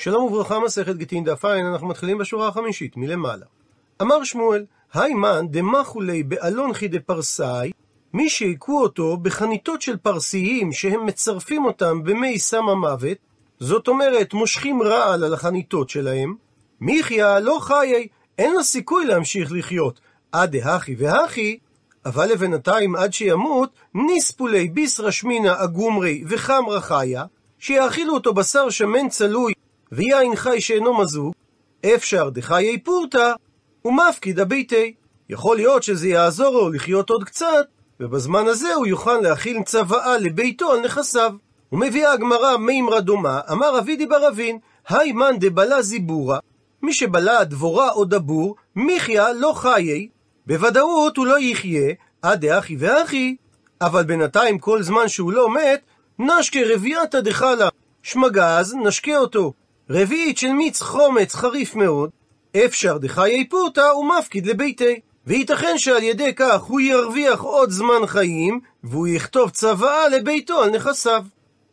שלום וברכה, מסכת גיטין דף עין, אנחנו מתחילים בשורה החמישית, מלמעלה. אמר שמואל, היימן דמחולי באלונחי דפרסאי, מי שהכו אותו בחניתות של פרסיים שהם מצרפים אותם במי סם המוות, זאת אומרת, מושכים רעל על החניתות שלהם, מיכיה לא חיי, אין לו סיכוי להמשיך לחיות. עד דהכי והכי, אבל לבינתיים עד שימות, ניספולי ביסרא שמינא אגומרי וחמרא חיה, שיאכילו אותו בשר שמן צלוי ויין חי שאינו מזוג, אפשר דחיי פורתא ומפקיד הביתי. יכול להיות שזה יעזור לו לחיות עוד קצת, ובזמן הזה הוא יוכל להכיל צוואה לביתו על נכסיו. ומביאה הגמרא מימרא דומה, אמר אבידי בר אבין, היי מאן דבלה זיבורה, מי שבלע דבורה או דבור, מחיה לא חיי, בוודאות הוא לא יחיה, עד דאחי ואחי, אבל בינתיים כל זמן שהוא לא מת, נשקה רביעתא דחלה, שמגז, נשקה אותו. רביעית של מיץ חומץ חריף מאוד, אפשר דחיי פורתא ומפקיד לביתי. וייתכן שעל ידי כך הוא ירוויח עוד זמן חיים, והוא יכתוב צוואה לביתו על נכסיו.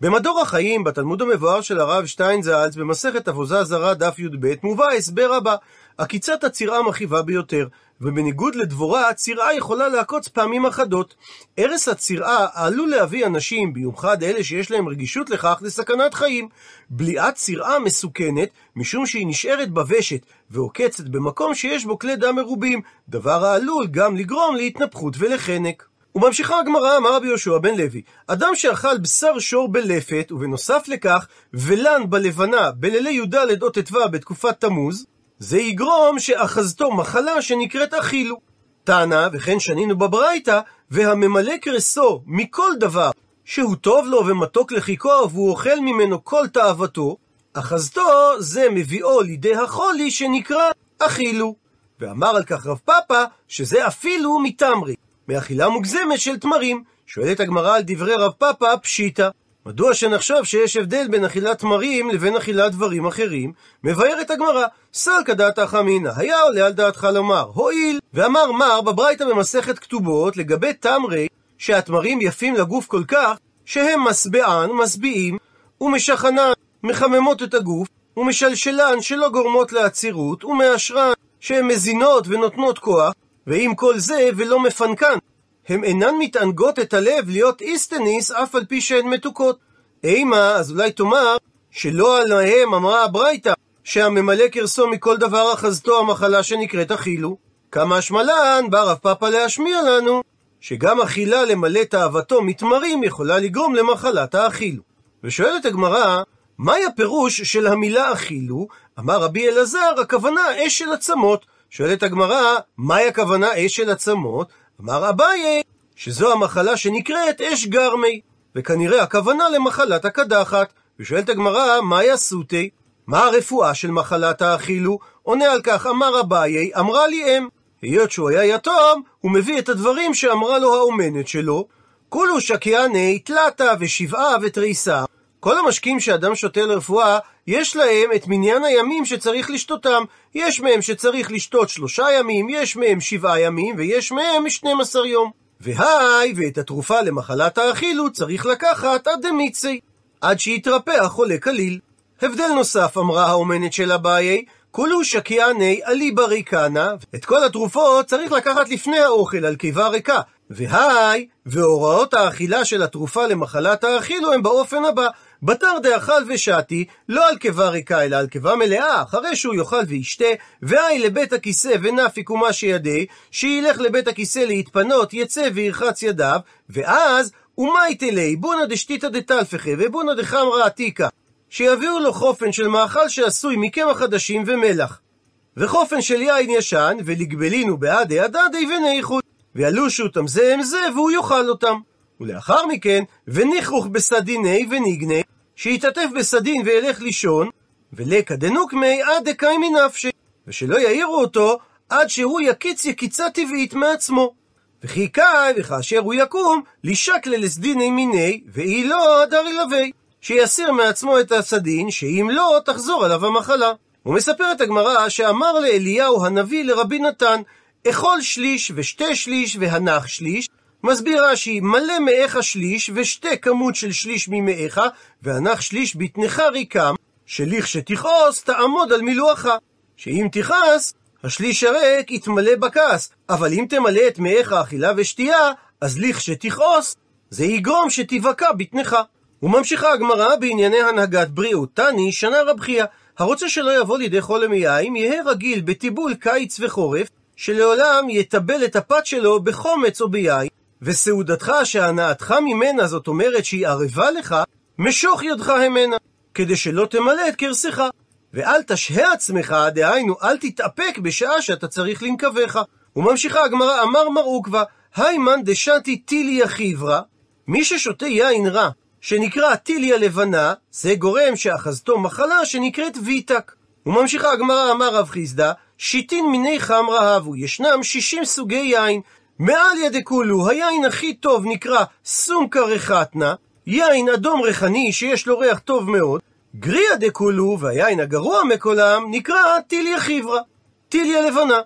במדור החיים, בתלמוד המבואר של הרב שטיין זלץ, במסכת עבודה זרה דף י"ב, מובא ההסבר הבא: עקיצת הצירה מכאיבה ביותר, ובניגוד לדבורה, הצירה יכולה לעקוץ פעמים אחדות. הרס הצירה עלול להביא אנשים, במיוחד אלה שיש להם רגישות לכך, לסכנת חיים. בליעת צירה מסוכנת, משום שהיא נשארת בוושת, ועוקצת במקום שיש בו כלי דם מרובים, דבר העלול גם לגרום להתנפחות ולחנק. וממשיכה הגמרא, אמר רבי יהושע בן לוי, אדם שאכל בשר שור בלפת, ובנוסף לכך, ולן בלבנה בלילי י"ד או ט"ו בתקופת תמוז, זה יגרום שאחזתו מחלה שנקראת אכילו. טענה, וכן שנינו בברייתא, והממלא קרסו מכל דבר שהוא טוב לו ומתוק לחיכו, והוא אוכל ממנו כל תאוותו, אחזתו זה מביאו לידי החולי שנקרא אכילו. ואמר על כך רב פאפא, שזה אפילו מתמרי. מאכילה מוגזמת של תמרים. שואלת הגמרא על דברי רב פאפא פשיטא. מדוע שנחשוב שיש הבדל בין אכילת תמרים לבין אכילת דברים אחרים? מבארת הגמרא, סלקא דעתך אמינא, היה עולה על דעתך לומר, הואיל, ואמר מר בברייתא במסכת כתובות לגבי תמרי, שהתמרים יפים לגוף כל כך, שהם משביען, משביעים, ומשכנן, מחממות את הגוף, ומשלשלן שלא גורמות לעצירות, ומאשרן, שהן מזינות ונותנות כוח, ועם כל זה ולא מפנקן. הן אינן מתענגות את הלב להיות איסטניס אף על פי שהן מתוקות. אימה, אז אולי תאמר, שלא עליהם אמרה הברייתא, שהממלא קרסו מכל דבר אחזתו המחלה שנקראת אכילו. כמה השמלן בא רב פאפא להשמיע לנו, שגם אכילה למלא תאוותו מתמרים יכולה לגרום למחלת האכילו. ושואלת הגמרא, מהי הפירוש של המילה אכילו? אמר רבי אלעזר, הכוונה אש של עצמות. שואלת הגמרא, מהי הכוונה אש של עצמות? אמר אביי, שזו המחלה שנקראת אש גרמי, וכנראה הכוונה למחלת הקדחת. ושואלת הגמרא, מהי הסוטי? מה הרפואה של מחלת האכילו? עונה על כך, אמר אביי, אמרה לי אם. היות שהוא היה יתום, הוא מביא את הדברים שאמרה לו האומנת שלו. כולו שקיעני, תלתה ושבעה ותריסה. כל המשקים שאדם שותה לרפואה, יש להם את מניין הימים שצריך לשתותם. יש מהם שצריך לשתות שלושה ימים, יש מהם שבעה ימים, ויש מהם 12 יום. והי, ואת התרופה למחלת האכילו צריך לקחת עד דמיצי, עד שיתרפא החולה כליל. הבדל נוסף אמרה האומנת של אביי, כולו שקיעני אליבא ריקנה, את כל התרופות צריך לקחת לפני האוכל על קיבה ריקה. והי, והוראות האכילה של התרופה למחלת האכילו הם באופן הבא, בתר דאכל ושתי, לא על קיבה ריקה, אלא על קיבה מלאה, אחרי שהוא יאכל וישתה, והי לבית הכיסא ונפיק ומה שידי, שילך לבית הכיסא להתפנות, יצא וירחץ ידיו, ואז, ומאי תלי, בונא דשתיתא דתלפכה, ובונא דחמרא עתיקה, שיביאו לו חופן של מאכל שעשוי מקמח חדשים ומלח. וחופן של יין ישן, ולגבלינו בעדי הדדי וניחוד, וילושו אותם זה עם זה, והוא יאכל אותם. ולאחר מכן, וניחוך בסדיני וניגני, שיתעטף בסדין וילך לישון, ולקא דנוקמי עד דקיימי נפשי, ושלא יעירו אותו עד שהוא יקיץ יקיצה טבעית מעצמו. וכי קאי, וכאשר הוא יקום, לישקלה לסדיני מיני, ואי לא הדר ילווה, שיסיר מעצמו את הסדין, שאם לא, תחזור עליו המחלה. ומספרת הגמרא שאמר לאליהו הנביא לרבי נתן, אכול שליש ושתי שליש והנח שליש, מסביר רש"י, מלא מאיך שליש, ושתה כמות של שליש ממאיך, והנח שליש בטנך ריקם, שלכשתכעוס תעמוד על מילואך. שאם תכעס, השליש הריק יתמלא בכעס, אבל אם תמלא את מאיך אכילה ושתייה, אז לכשתכעוס, זה יגרום שתיבקע בטנך. וממשיכה הגמרא בענייני הנהגת בריאות. תני, שנה רב חייא, הרוצה שלא יבוא לידי חול מיין, יהא רגיל בטיבול קיץ וחורף, שלעולם יטבל את הפת שלו בחומץ או ביין, וסעודתך שהנאתך ממנה, זאת אומרת שהיא ערבה לך, משוך ידך המנה, כדי שלא תמלא את כרסך. ואל תשהה עצמך, דהיינו, אל תתאפק בשעה שאתה צריך לנקבך. וממשיכה הגמרא, אמר מר עוקבא, היימן דשתי טיליה חיברה, מי ששותה יין רע, שנקרא טיליה לבנה, זה גורם שאחזתו מחלה שנקראת ויטק. וממשיכה הגמרא, אמר רב חיסדא, שיטין מיני חמרה הבו, ישנם שישים סוגי יין. מעל ידי כולו, היין הכי טוב נקרא סומקה רחתנה, יין אדום ריחני שיש לו ריח טוב מאוד, גריה דכולו, והיין הגרוע מכולם, נקרא טיליה חיברה, טיליה לבנה.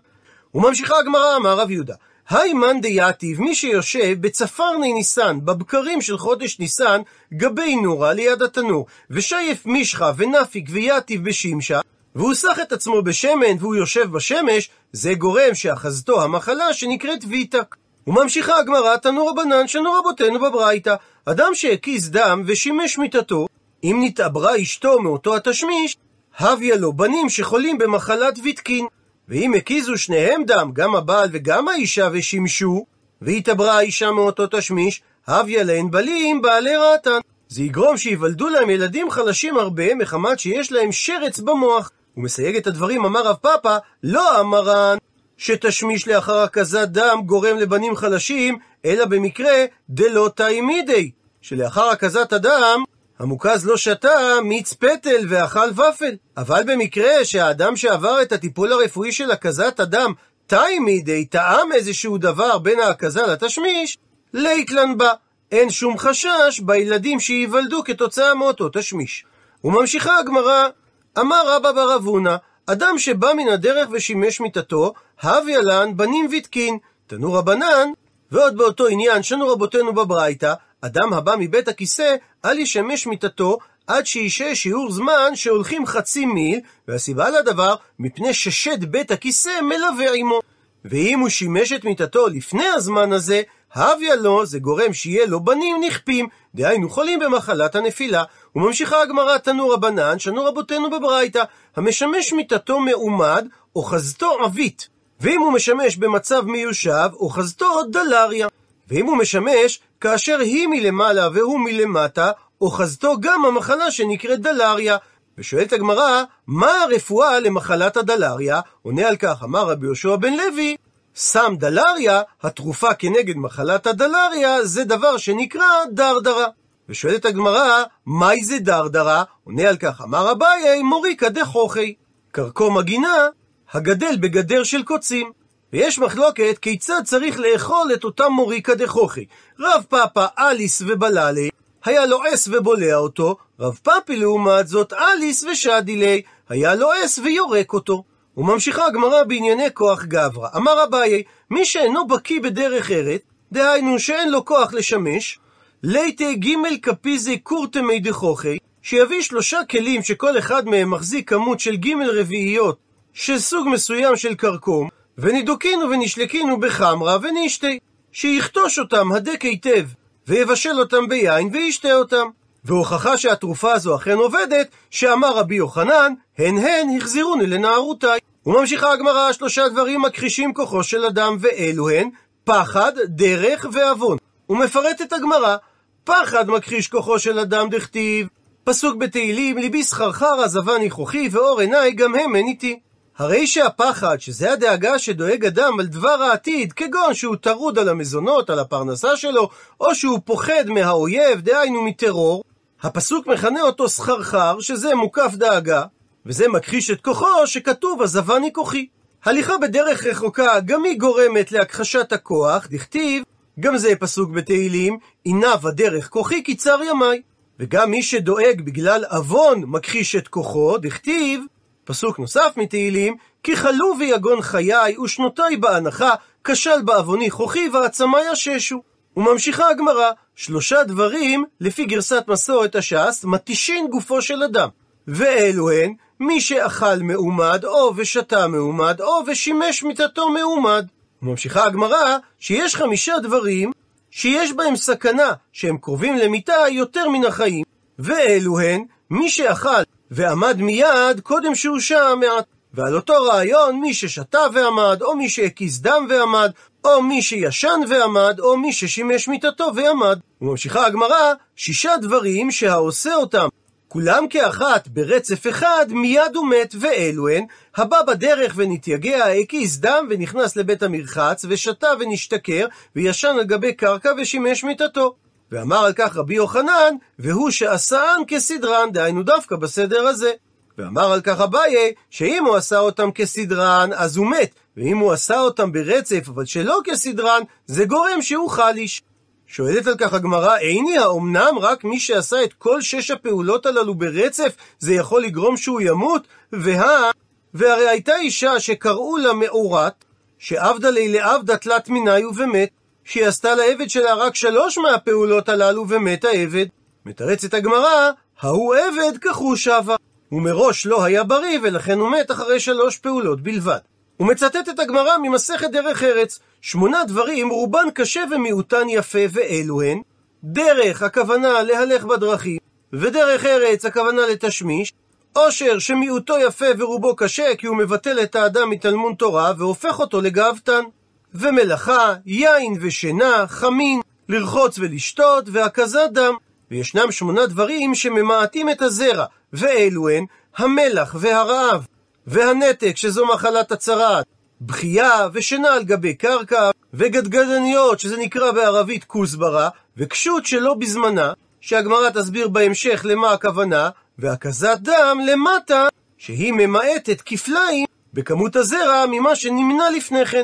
וממשיכה הגמרא, אמר רב יהודה, היימן דייתיב, מי שיושב בצפרני ניסן, בבקרים של חודש ניסן, גבי נורה ליד התנור, ושייף מישחה ונפיק ויתיב בשמשה, והוא סח את עצמו בשמן והוא יושב בשמש, זה גורם שאחזתו המחלה שנקראת ויטק. וממשיכה הגמרא, תנו רבנן שנו רבותינו בברייתא, אדם שהקיז דם ושימש מיתתו, אם נתעברה אשתו מאותו התשמיש, הביה לו בנים שחולים במחלת ויתקין. ואם הקיזו שניהם דם, גם הבעל וגם האישה ושימשו, והתעברה האישה מאותו תשמיש, הביה להן בלים בעלי רעתן. זה יגרום שיוולדו להם ילדים חלשים הרבה, מחמת שיש להם שרץ במוח. הוא מסייג את הדברים, אמר רב פאפא, לא אמרן שתשמיש לאחר הקזת דם גורם לבנים חלשים, אלא במקרה דלא תאימידי, שלאחר הקזת הדם המוקז לא שתה מיץ פטל ואכל ופל. אבל במקרה שהאדם שעבר את הטיפול הרפואי של הקזת הדם תאי מידי טעם איזשהו דבר בין ההקזה לתשמיש, ליתלן בה. אין שום חשש בילדים שייוולדו כתוצאה מאותו תשמיש. וממשיכה הגמרא, אמר רבא בר אבונה, אדם שבא מן הדרך ושימש מיתתו, הביא לן בנים ותקין. תנו רבנן, ועוד באותו עניין שנו רבותינו בברייתא, אדם הבא מבית הכיסא, אל ישמש מיתתו עד שישהה שיעור זמן שהולכים חצי מיל, והסיבה לדבר, מפני ששד בית הכיסא מלווה עמו. ואם הוא שימש את מיתתו לפני הזמן הזה, הביא לו, זה גורם שיהיה לו בנים נכפים, דהיינו חולים במחלת הנפילה. וממשיכה הגמרא תנו רבנן, שנו רבותינו בברייתא, המשמש מיתתו מעומד, אוחזתו עבית. ואם הוא משמש במצב מיושב, אוחזתו דלריה. ואם הוא משמש כאשר היא מלמעלה והוא מלמטה, אוחזתו גם המחלה שנקראת דלריה. ושואלת הגמרא, מה הרפואה למחלת הדלריה? עונה על כך, אמר רבי יהושע בן לוי, סם דלריה, התרופה כנגד מחלת הדלריה, זה דבר שנקרא דרדרה. ושואלת הגמרא, מהי זה דרדרה? עונה על כך, אמר אביי, מוריקה דחוכי. קרקום הגינה, הגדל בגדר של קוצים. ויש מחלוקת כיצד צריך לאכול את אותם מוריקה דחוכי. רב פאפה אליס ובללי, היה לועס ובולע אותו, רב פאפי לעומת זאת אליס ושדילי, היה לועס ויורק אותו. וממשיכה הגמרא בענייני כוח גברא. אמר אביי, מי שאינו בקיא בדרך ארץ, דהיינו שאין לו כוח לשמש, ליטה גימל כפיזי קורטמי דחוכי, שיביא שלושה כלים שכל אחד מהם מחזיק כמות של גימל רביעיות של סוג מסוים של כרכום, ונידוקינו ונשלקינו בחמרה ונשתי, שיכתוש אותם הדק היטב, ויבשל אותם ביין וישתה אותם. והוכחה שהתרופה הזו אכן עובדת, שאמר רבי יוחנן, הן הן החזירוני לנערותיי. וממשיכה הגמרא, שלושה דברים מכחישים כוחו של אדם, ואלו הן פחד, דרך ועוון. ומפרטת הגמרא, פחד מכחיש כוחו של אדם דכתיב, פסוק בתהילים, ליבי סחרחר עזבה ניחוחי, ואור עיניי גם הם אין איתי. הרי שהפחד, שזה הדאגה שדואג אדם על דבר העתיד, כגון שהוא טרוד על המזונות, על הפרנסה שלו, או שהוא פוחד מהאויב, דהיינו מטרור, הפסוק מכנה אותו סחרחר, שזה מוקף דאגה, וזה מכחיש את כוחו שכתוב עזבני כוחי. הליכה בדרך רחוקה גם היא גורמת להכחשת הכוח, דכתיב, גם זה פסוק בתהילים, עיניו הדרך כוחי קיצר ימיי. וגם מי שדואג בגלל עוון מכחיש את כוחו, דכתיב, פסוק נוסף מתהילים, כי חלו ויגון חיי ושנותיי בהנחה, כשל בעווני כוחי ועצמי יששו. וממשיכה הגמרא, שלושה דברים, לפי גרסת מסורת הש"ס, מתישין גופו של אדם. ואלו הן מי שאכל מעומד, או ושתה מעומד, או ושימש מיתתו מעומד. וממשיכה הגמרא שיש חמישה דברים שיש בהם סכנה שהם קרובים למיתה יותר מן החיים, ואלו הן מי שאכל ועמד מיד קודם שהושע מעט. ועל אותו רעיון, מי ששתה ועמד, או מי שהקיז דם ועמד, או מי שישן ועמד, או מי ששימש מיתתו ועמד. וממשיכה הגמרא, שישה דברים שהעושה אותם כולם כאחת ברצף אחד, מיד הוא מת, ואלו הן, הבא בדרך ונתייגע, הקיס דם ונכנס לבית המרחץ, ושתה ונשתכר, וישן על גבי קרקע ושימש מיתתו. ואמר על כך רבי יוחנן, והוא שעשאן כסדרן, דהיינו דווקא בסדר הזה. ואמר על כך אביי, שאם הוא עשה אותם כסדרן, אז הוא מת, ואם הוא עשה אותם ברצף, אבל שלא כסדרן, זה גורם שהוא חליש. שואלת על כך הגמרא, איני האומנם רק מי שעשה את כל שש הפעולות הללו ברצף, זה יכול לגרום שהוא ימות? וה... והרי הייתה אישה שקראו לה מאורת, שעבדה לי לעבדה תלת מיני ומת, שהיא עשתה לעבד שלה רק שלוש מהפעולות הללו ומת העבד. מתרצת הגמרא, ההוא עבד כחוש שווה. ומראש לא היה בריא ולכן הוא מת אחרי שלוש פעולות בלבד. ומצטטת הגמרא ממסכת דרך ארץ, שמונה דברים רובן קשה ומיעוטן יפה ואלו הן דרך הכוונה להלך בדרכים, ודרך ארץ הכוונה לתשמיש, עושר שמיעוטו יפה ורובו קשה כי הוא מבטל את האדם מתלמוד תורה והופך אותו לגאוותן, ומלאכה, יין ושינה, חמין, לרחוץ ולשתות והקזת דם. וישנם שמונה דברים שממעטים את הזרע, ואלו הן המלח והרעב, והנתק שזו מחלת הצרעת, בכייה ושינה על גבי קרקע, וגדגדניות שזה נקרא בערבית כוסברה, וקשות שלא בזמנה, שהגמרא תסביר בהמשך למה הכוונה, והקזת דם למטה, שהיא ממעטת כפליים בכמות הזרע ממה שנמנע לפני כן.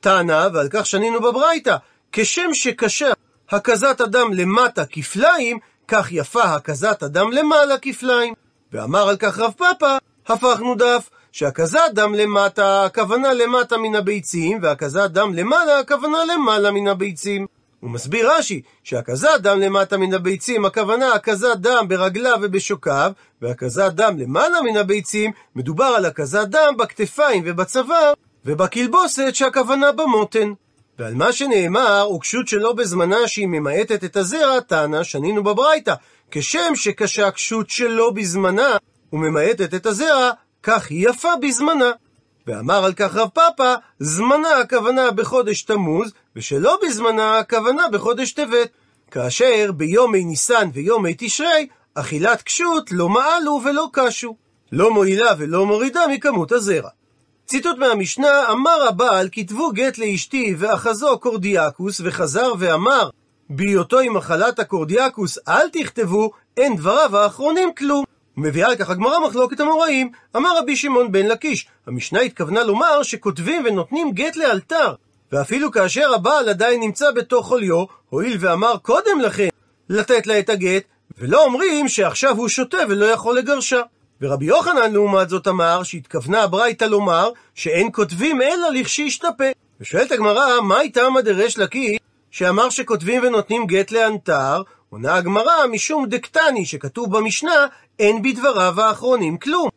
טענה, ועל כך שנינו בברייתא, כשם שקשה הקזת הדם למטה כפליים, כך יפה הקזת הדם למעלה כפליים. ואמר על כך רב פאפא, הפכנו דף, שהקזת דם למטה, הכוונה למטה מן הביצים, והקזת דם למעלה, הכוונה למעלה מן הביצים. הוא מסביר רש"י שהקזת דם למטה מן הביצים, הכוונה הקזת דם ברגליו ובשוקיו, והקזת דם למעלה מן הביצים, מדובר על הקזת דם בכתפיים ובצוואר, ובקלבוסת שהכוונה במותן. ועל מה שנאמר, וקשות שלא בזמנה שהיא ממעטת את הזרע, טענה, שנינו בברייתא, כשם שקשה קשות שלא בזמנה וממעטת את הזרע, כך היא יפה בזמנה. ואמר על כך רב פאפא, זמנה הכוונה בחודש תמוז, ושלא בזמנה הכוונה בחודש טבת. כאשר ביומי ניסן ויומי תשרי, אכילת קשות לא מעלו ולא קשו. לא מועילה ולא מורידה מכמות הזרע. ציטוט מהמשנה, אמר הבעל, כתבו גט לאשתי, ואחזו קורדיאקוס, וחזר ואמר, בהיותו עם מחלת הקורדיאקוס, אל תכתבו, אין דבריו האחרונים כלום. ומביאה לכך הגמרא מחלוקת המוראים, אמר רבי שמעון בן לקיש, המשנה התכוונה לומר שכותבים ונותנים גט לאלתר, ואפילו כאשר הבעל עדיין נמצא בתוך חוליו, הואיל ואמר קודם לכן לתת לה את הגט, ולא אומרים שעכשיו הוא שותה ולא יכול לגרשה. ורבי יוחנן לעומת זאת אמר שהתכוונה הברייתא לומר שאין כותבים אלא לכשישתפה. ושואלת הגמרא, מהי תמא דרש לקיש שאמר שכותבים ונותנים גט לאנתר, עונה הגמרא משום דקטני שכתוב במשנה אין בדבריו האחרונים כלום.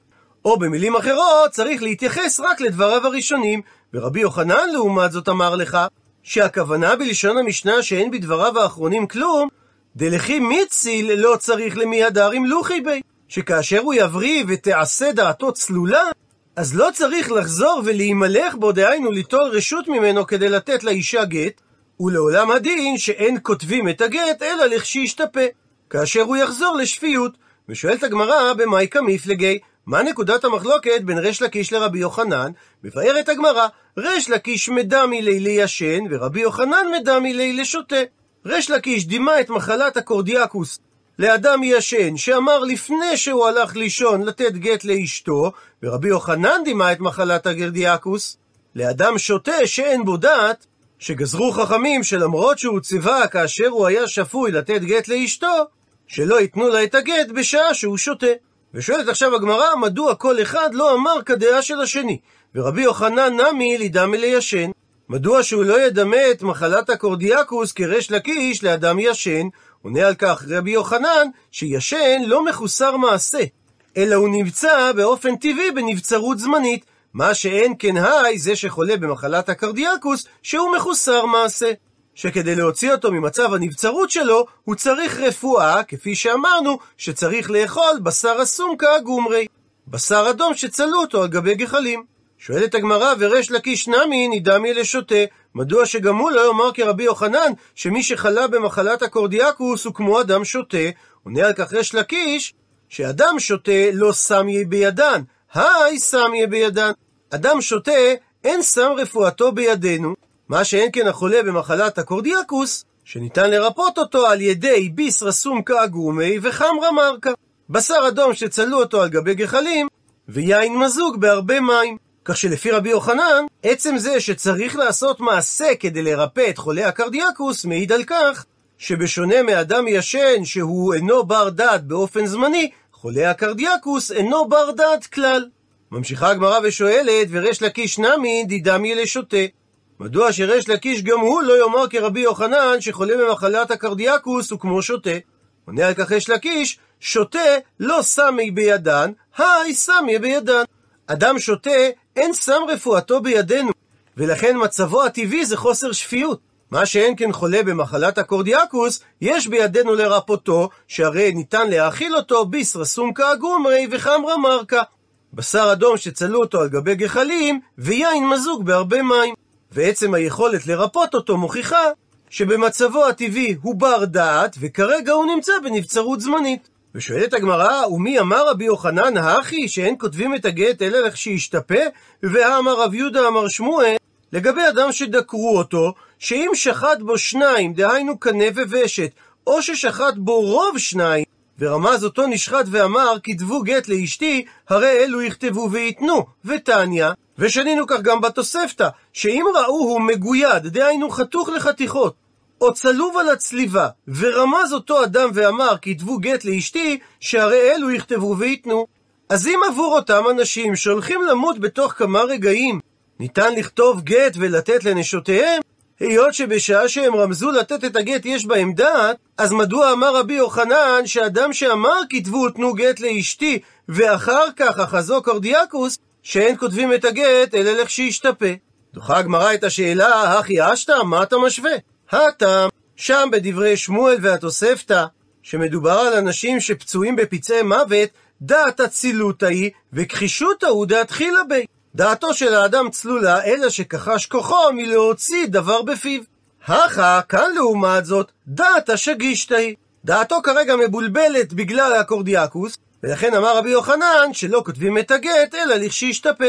או במילים אחרות צריך להתייחס רק לדבריו הראשונים, ורבי יוחנן לעומת זאת אמר לך שהכוונה בלשון המשנה שאין בדבריו האחרונים כלום, דלכי מיציל לא צריך למי הדר עם לוחי בי, שכאשר הוא יבריא ותעשה דעתו צלולה, אז לא צריך לחזור ולהימלך בו, דהיינו ליטול רשות ממנו כדי לתת לאישה גט, ולעולם הדין שאין כותבים את הגט אלא לכשישתפה, כאשר הוא יחזור לשפיות. ושואלת הגמרא במאי כמיפלגי, מה נקודת המחלוקת בין ריש לקיש לרבי יוחנן? מבארת הגמרא, ריש לקיש מדמי לי לישן, ורבי יוחנן מדמי לי לשותה. ריש לקיש דימה את מחלת הקורדיאקוס לאדם ישן, שאמר לפני שהוא הלך לישון לתת גט לאשתו, ורבי יוחנן דימה את מחלת הגרדיאקוס לאדם שותה שאין בו דעת, שגזרו חכמים שלמרות שהוא ציווה כאשר הוא היה שפוי לתת גט לאשתו, שלא ייתנו לה את הגט בשעה שהוא שותה. ושואלת עכשיו הגמרא, מדוע כל אחד לא אמר כדעה של השני? ורבי יוחנן נמי לידם מליישן. מדוע שהוא לא ידמה את מחלת הקורדיאקוס כריש לקיש לאדם ישן? עונה על כך רבי יוחנן, שישן לא מחוסר מעשה, אלא הוא נמצא באופן טבעי בנבצרות זמנית. מה שאין כן היי, זה שחולה במחלת הקרדיאקוס, שהוא מחוסר מעשה. שכדי להוציא אותו ממצב הנבצרות שלו, הוא צריך רפואה, כפי שאמרנו, שצריך לאכול בשר הסומקה גומרי. בשר אדום שצלו אותו על גבי גחלים. שואלת הגמרא, וריש לקיש נמי נידמי לשוטה, מדוע שגם הוא לא יאמר כרבי יוחנן, שמי שחלה במחלת הקורדיאקוס הוא כמו אדם שוטה? עונה על כך ריש לקיש, שאדם שוטה לא שם בידן, היי שם יהיה בידן. אדם שוטה, אין שם רפואתו בידינו, מה שאין כן החולה במחלת הקורדיאקוס, שניתן לרפות אותו על ידי ביסרא סומקה אגומי וחמרא מרקה. בשר אדום שצלו אותו על גבי גחלים, ויין מזוג בהרבה מים. כך שלפי רבי יוחנן, עצם זה שצריך לעשות מעשה כדי לרפא את חולי הקרדיאקוס, מעיד על כך שבשונה מאדם ישן שהוא אינו בר דעת באופן זמני, חולה הקרדיאקוס אינו בר דעת כלל. ממשיכה הגמרא ושואלת, וריש לקיש נמי נדמייה לשוטה. מדוע שריש לקיש גם הוא לא יאמר כרבי יוחנן שחולה במחלת הקרדיאקוס הוא כמו שוטה? עונה על כך ריש לקיש, שוטה לא סמיה בידן, האי סמיה בידן. אדם שוטה, אין שם רפואתו בידינו, ולכן מצבו הטבעי זה חוסר שפיות. מה שאין כן חולה במחלת הקרדיאקוס, יש בידינו לרפותו, שהרי ניתן להאכיל אותו ביסרא סומקא אגומרי וחמרא מרקא. בשר אדום שצלו אותו על גבי גחלים, ויין מזוג בהרבה מים. ועצם היכולת לרפות אותו מוכיחה שבמצבו הטבעי הוא בר דעת, וכרגע הוא נמצא בנבצרות זמנית. ושואלת הגמרא, ומי אמר רבי יוחנן האחי שאין כותבים את הגט אלא לך שישתפה? ואמר רב יהודה אמר שמואל, לגבי אדם שדקרו אותו, שאם שחט בו שניים, דהיינו קנה וושת, או ששחט בו רוב שניים, ורמז אותו נשחט ואמר, כתבו גט לאשתי, הרי אלו יכתבו וייתנו, ותניא, ושנינו כך גם בתוספתא, שאם ראוהו מגויד, דהיינו חתוך לחתיכות, או צלוב על הצליבה, ורמז אותו אדם ואמר, כתבו גט לאשתי, שהרי אלו יכתבו וייתנו. אז אם עבור אותם אנשים שהולכים למות בתוך כמה רגעים, ניתן לכתוב גט ולתת לנשותיהם, היות שבשעה שהם רמזו לתת את הגט יש בהם דעת, אז מדוע אמר רבי יוחנן שאדם שאמר כתבו תנו גט לאשתי, ואחר כך אחזו קרדיאקוס, שאין כותבים את הגט אלא לכשישתפה. דוחה הגמרא את השאלה, הכי אשתא, מה אתה משווה? הטעם, שם בדברי שמואל והתוספתא, שמדובר על אנשים שפצועים בפצעי מוות, דעת אצילותא היא, וכחישותא הוא דעתחילה בי. דעתו של האדם צלולה, אלא שכחש כוחו מלהוציא דבר בפיו. הכה, כאן לעומת זאת, דעתא שגישתא היא. דעתו כרגע מבולבלת בגלל הקורדיאקוס, ולכן אמר רבי יוחנן שלא כותבים את הגט, אלא לכשישתפה.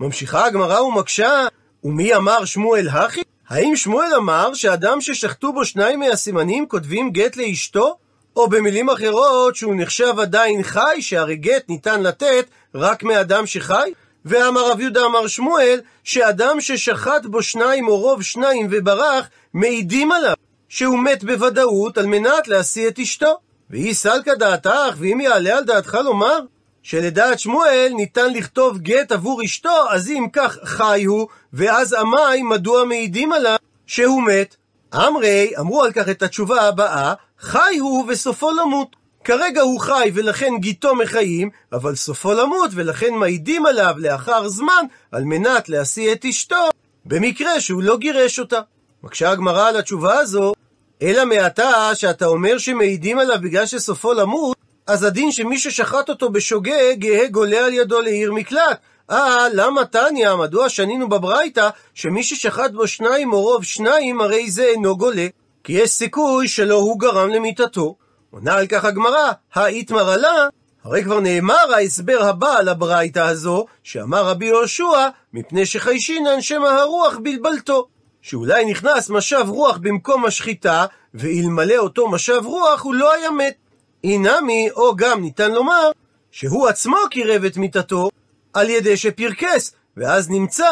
ממשיכה הגמרא ומקשה, ומי אמר שמואל הכי? האם שמואל אמר שאדם ששחטו בו שניים מהסימנים כותבים גט לאשתו? או במילים אחרות שהוא נחשב עדיין חי, שהרי גט ניתן לתת רק מאדם שחי? ואמר רב יהודה אמר שמואל, שאדם ששחט בו שניים או רוב שניים וברח, מעידים עליו שהוא מת בוודאות על מנת להשיא את אשתו. והיא סלקא דעתך, ואם יעלה על דעתך לומר שלדעת שמואל ניתן לכתוב גט עבור אשתו, אז אם כך חי הוא, ואז עמי מדוע מעידים עליו שהוא מת? אמרי, אמרו על כך את התשובה הבאה, חי הוא וסופו למות. כרגע הוא חי ולכן גיתו מחיים, אבל סופו למות ולכן מעידים עליו לאחר זמן על מנת להשיא את אשתו, במקרה שהוא לא גירש אותה. מקשה הגמרא על התשובה הזו, אלא מעתה שאתה אומר שמעידים עליו בגלל שסופו למות, אז הדין שמי ששחט אותו בשוגג, יהא גולה על ידו לעיר מקלט. אה, למה תניא, מדוע שנינו בברייתא, שמי ששחט בו שניים או רוב שניים, הרי זה אינו גולה? כי יש סיכוי שלא הוא גרם למיתתו. עונה על כך הגמרא, האיתמר הרי כבר נאמר ההסבר הבא על הברייתא הזו, שאמר רבי יהושע, מפני שחיישינן שמא הרוח בלבלתו. שאולי נכנס משב רוח במקום השחיטה, ואלמלא אותו משב רוח הוא לא היה מת. אינמי, או גם ניתן לומר, שהוא עצמו קירב את מיתתו, על ידי שפרקס, ואז נמצא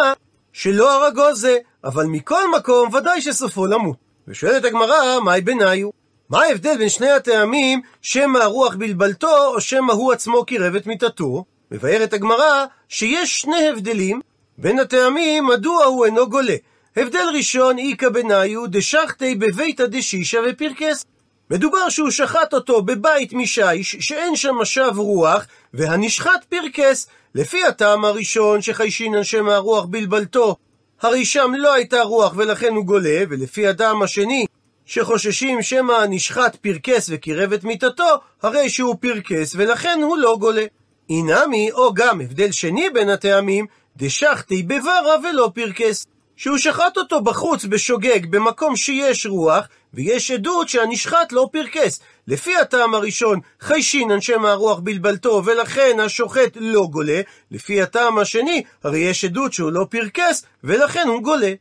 שלא הרגו זה, אבל מכל מקום ודאי שסופו למות. ושואלת הגמרא, מהי ביניו? מה ההבדל בין שני הטעמים, שמא הרוח בלבלתו, או שמא הוא עצמו קירב את מיתתו? מבארת הגמרא שיש שני הבדלים בין הטעמים מדוע הוא אינו גולה. הבדל ראשון, איכא בניו דשכתי בביתא דשישא ופרקס. מדובר שהוא שחט אותו בבית משיש, שאין שם משב רוח, והנשחט פרקס, לפי הטעם הראשון שחיישין אנשי מהרוח בלבלתו. הרי שם לא הייתה רוח ולכן הוא גולה, ולפי הטעם השני, שחוששים שמא הנשחט פרקס וקירב את מיתתו, הרי שהוא פרקס ולכן הוא לא גולה. אינמי, או גם הבדל שני בין הטעמים, דשחטי בברה ולא פרקס. שהוא שחט אותו בחוץ בשוגג במקום שיש רוח, ויש עדות שהנשחט לא פרקס. לפי הטעם הראשון, חיישין אנשי מהרוח בלבלתו, ולכן השוחט לא גולה. לפי הטעם השני, הרי יש עדות שהוא לא פרקס, ולכן הוא גולה.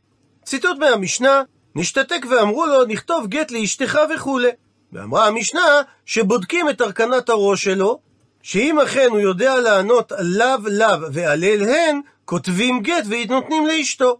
ציטוט מהמשנה, נשתתק ואמרו לו, נכתוב גט לאשתך וכולי. ואמרה המשנה, שבודקים את הרכנת הראש שלו, שאם אכן הוא יודע לענות לאו לאו והלל הן, כותבים גט ונותנים לאשתו.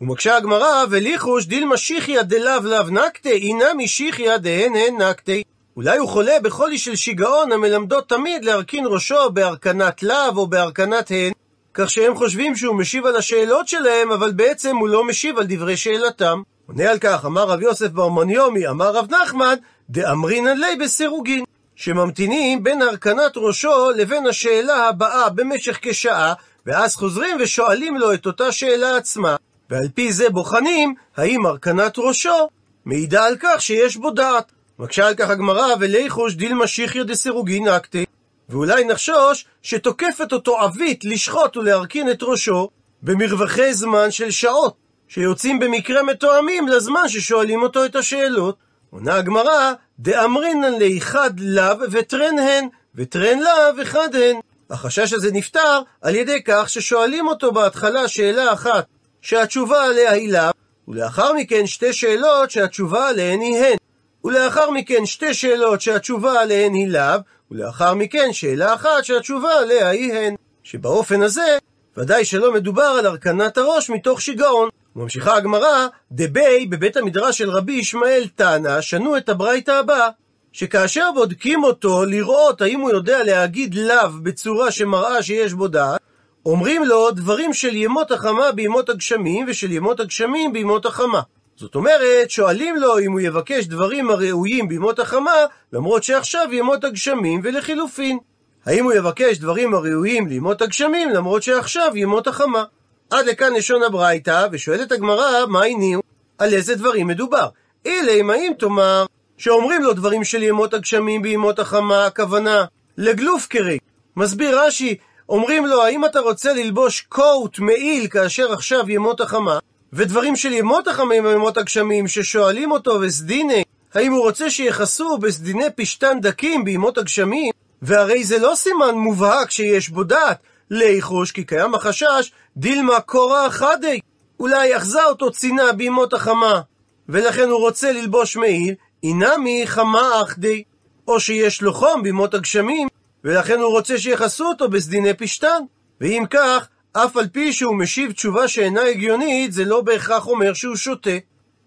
ומקשה הגמרא, וליחוש דילמה שיחיה דלאו לאו נקטה, אינה משיחיה דהן הן נקטה. אולי הוא חולה בחולי של שיגעון המלמדות תמיד להרכין ראשו בהרכנת לאו או בהרכנת הן, כך שהם חושבים שהוא משיב על השאלות שלהם, אבל בעצם הוא לא משיב על דברי שאלתם. עונה על כך, אמר רב יוסף בר מניומי, אמר רב נחמן, דאמרינן ליה בסירוגין. שממתינים בין הרכנת ראשו לבין השאלה הבאה במשך כשעה, ואז חוזרים ושואלים לו את אותה שאלה עצמה, ועל פי זה בוחנים האם הרכנת ראשו מעידה על כך שיש בו דעת. מקשה על כך הגמרא, וליחוש דילמה שיחיה דסירוגין נקטי. ואולי נחשוש שתוקפת אותו עווית לשחוט ולהרכין את ראשו במרווחי זמן של שעות, שיוצאים במקרה מתואמים לזמן ששואלים אותו את השאלות. עונה הגמרא, דאמרינן לאחד לאו וטרן הן, וטרן לאו אחד הן. החשש הזה נפתר על ידי כך ששואלים אותו בהתחלה שאלה אחת שהתשובה עליה היא לאו, ולאחר מכן שתי שאלות שהתשובה עליהן היא הן. ולאחר מכן שתי שאלות שהתשובה עליהן היא לאו, ולאחר מכן שאלה אחת שהתשובה עליה היא הן. שבאופן הזה, ודאי שלא מדובר על הרכנת הראש מתוך שיגעון. ממשיכה הגמרא, דבי בבית המדרש של רבי ישמעאל תנא, שנו את הברייתא הבאה, שכאשר בודקים אותו לראות האם הוא יודע להגיד לאו בצורה שמראה שיש בו דעת, אומרים לו דברים של ימות החמה בימות הגשמים ושל ימות הגשמים בימות החמה. זאת אומרת, שואלים לו אם הוא יבקש דברים הראויים בימות החמה, למרות שעכשיו ימות הגשמים ולחילופין. האם הוא יבקש דברים הראויים לימות הגשמים, למרות שעכשיו ימות החמה. עד לכאן לשון הברייתא, ושואלת הגמרא, מה הניעו? על איזה דברים מדובר? אלה אם האם תאמר, שאומרים לו דברים של ימות הגשמים בימות החמה, הכוונה לגלופקרי. מסביר רש"י, אומרים לו, האם אתה רוצה ללבוש קוט מעיל כאשר עכשיו ימות החמה? ודברים של ימות החמים וימות הגשמים, ששואלים אותו וסדיני, האם הוא רוצה שיכסו בסדיני פשתן דקים בימות הגשמים? והרי זה לא סימן מובהק שיש בו דעת, ליחוש, כי קיים החשש, דילמה קורא חדי, אולי אחזה אותו צינה בימות החמה, ולכן הוא רוצה ללבוש מעיל, אינמי חמה אחדי, או שיש לו חום בימות הגשמים, ולכן הוא רוצה שיכסו אותו בסדיני פשתן. ואם כך, אף על פי שהוא משיב תשובה שאינה הגיונית, זה לא בהכרח אומר שהוא שותה.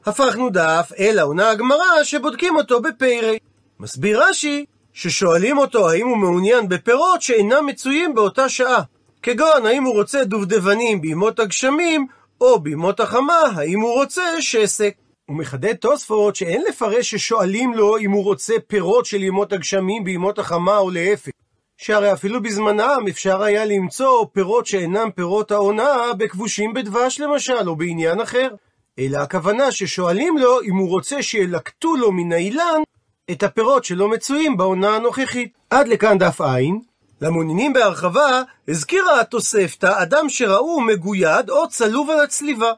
הפכנו דף, אלא עונה הגמרא שבודקים אותו בפרא. מסביר רש"י, ששואלים אותו האם הוא מעוניין בפירות שאינם מצויים באותה שעה. כגון, האם הוא רוצה דובדבנים בימות הגשמים, או בימות החמה, האם הוא רוצה שסק. הוא מחדד תוספות שאין לפרש ששואלים לו אם הוא רוצה פירות של ימות הגשמים בימות החמה או להפך. שהרי אפילו בזמנם אפשר היה למצוא פירות שאינם פירות העונה בכבושים בדבש למשל, או בעניין אחר. אלא הכוונה ששואלים לו אם הוא רוצה שילקטו לו מן האילן את הפירות שלא מצויים בעונה הנוכחית. עד לכאן דף עין. למעוניינים בהרחבה, הזכירה התוספתא אדם שראו מגויד או צלוב על הצליבה.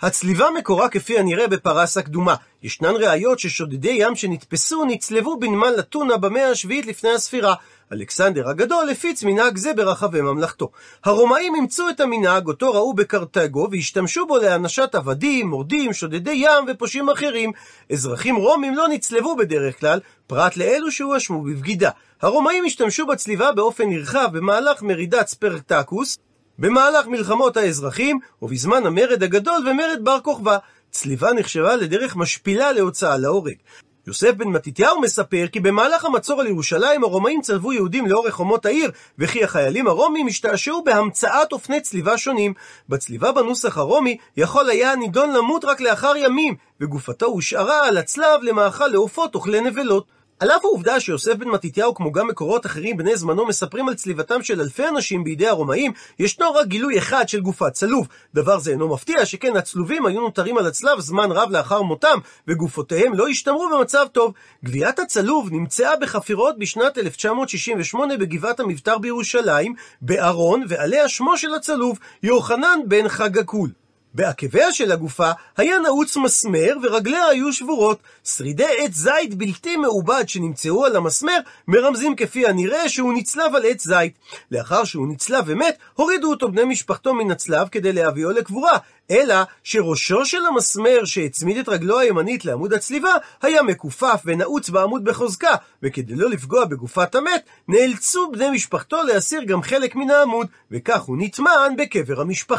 הצליבה מקורה כפי הנראה בפרס הקדומה. ישנן ראיות ששודדי ים שנתפסו נצלבו בנמל אתונה במאה השביעית לפני הספירה. אלכסנדר הגדול הפיץ מנהג זה ברחבי ממלכתו. הרומאים אימצו את המנהג, אותו ראו בקרתגו, והשתמשו בו להענשת עבדים, מורדים, שודדי ים ופושעים אחרים. אזרחים רומים לא נצלבו בדרך כלל, פרט לאלו שהואשמו בבגידה. הרומאים השתמשו בצליבה באופן נרחב במהלך מרידת ספרטקוס, במהלך מלחמות האזרחים, ובזמן המרד הגדול ומרד בר כוכבא. צליבה נחשבה לדרך משפילה להוצאה להורג. יוסף בן מתתיהו מספר כי במהלך המצור על ירושלים הרומאים צלבו יהודים לאורך חומות העיר, וכי החיילים הרומים השתעשעו בהמצאת אופני צליבה שונים. בצליבה בנוסח הרומי יכול היה הנידון למות רק לאחר ימים, וגופתו הושארה על הצלב למאכל לעופות אוכלי נבלות. על אף העובדה שיוסף בן מתתיהו, כמו גם מקורות אחרים בני זמנו, מספרים על צליבתם של אלפי אנשים בידי הרומאים, ישנו רק גילוי אחד של גופת צלוב. דבר זה אינו מפתיע, שכן הצלובים היו נותרים על הצלב זמן רב לאחר מותם, וגופותיהם לא השתמרו במצב טוב. גוויית הצלוב נמצאה בחפירות בשנת 1968 בגבעת המבתר בירושלים, בארון, ועליה שמו של הצלוב, יוחנן בן חגקול. בעקביה של הגופה היה נעוץ מסמר ורגליה היו שבורות. שרידי עץ זית בלתי מעובד שנמצאו על המסמר מרמזים כפי הנראה שהוא נצלב על עץ זית. לאחר שהוא נצלב ומת, הורידו אותו בני משפחתו מן הצלב כדי להביאו לקבורה. אלא שראשו של המסמר שהצמיד את רגלו הימנית לעמוד הצליבה היה מכופף ונעוץ בעמוד בחוזקה, וכדי לא לפגוע בגופת המת, נאלצו בני משפחתו להסיר גם חלק מן העמוד, וכך הוא נטמן בקבר המשפחה.